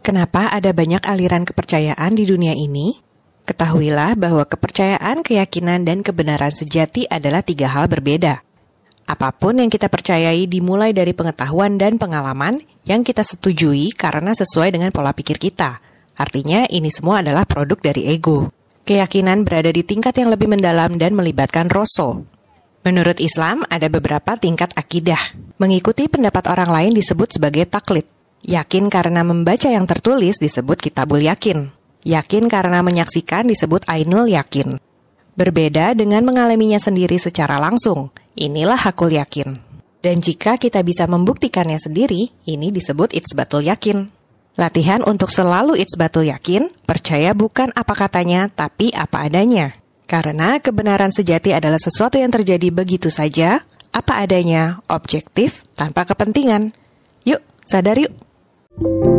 Kenapa ada banyak aliran kepercayaan di dunia ini? Ketahuilah bahwa kepercayaan, keyakinan, dan kebenaran sejati adalah tiga hal berbeda. Apa pun yang kita percayai dimulai dari pengetahuan dan pengalaman yang kita setujui karena sesuai dengan pola pikir kita. Artinya, ini semua adalah produk dari ego. Keyakinan berada di tingkat yang lebih mendalam dan melibatkan rosso. Menurut Islam, ada beberapa tingkat akidah. Mengikuti pendapat orang lain disebut sebagai taklid. Yakin karena membaca yang tertulis disebut kitabul yakin. Yakin karena menyaksikan disebut ainul yakin. Berbeda dengan mengalaminya sendiri secara langsung. Inilah hakul yakin. Dan jika kita bisa membuktikannya sendiri, ini disebut itsbatul yakin. Latihan untuk selalu itsbatul yakin, percaya bukan apa katanya, tapi apa adanya. Karena kebenaran sejati adalah sesuatu yang terjadi begitu saja, apa adanya, objektif, tanpa kepentingan. Yuk, sadar yuk! Thank you.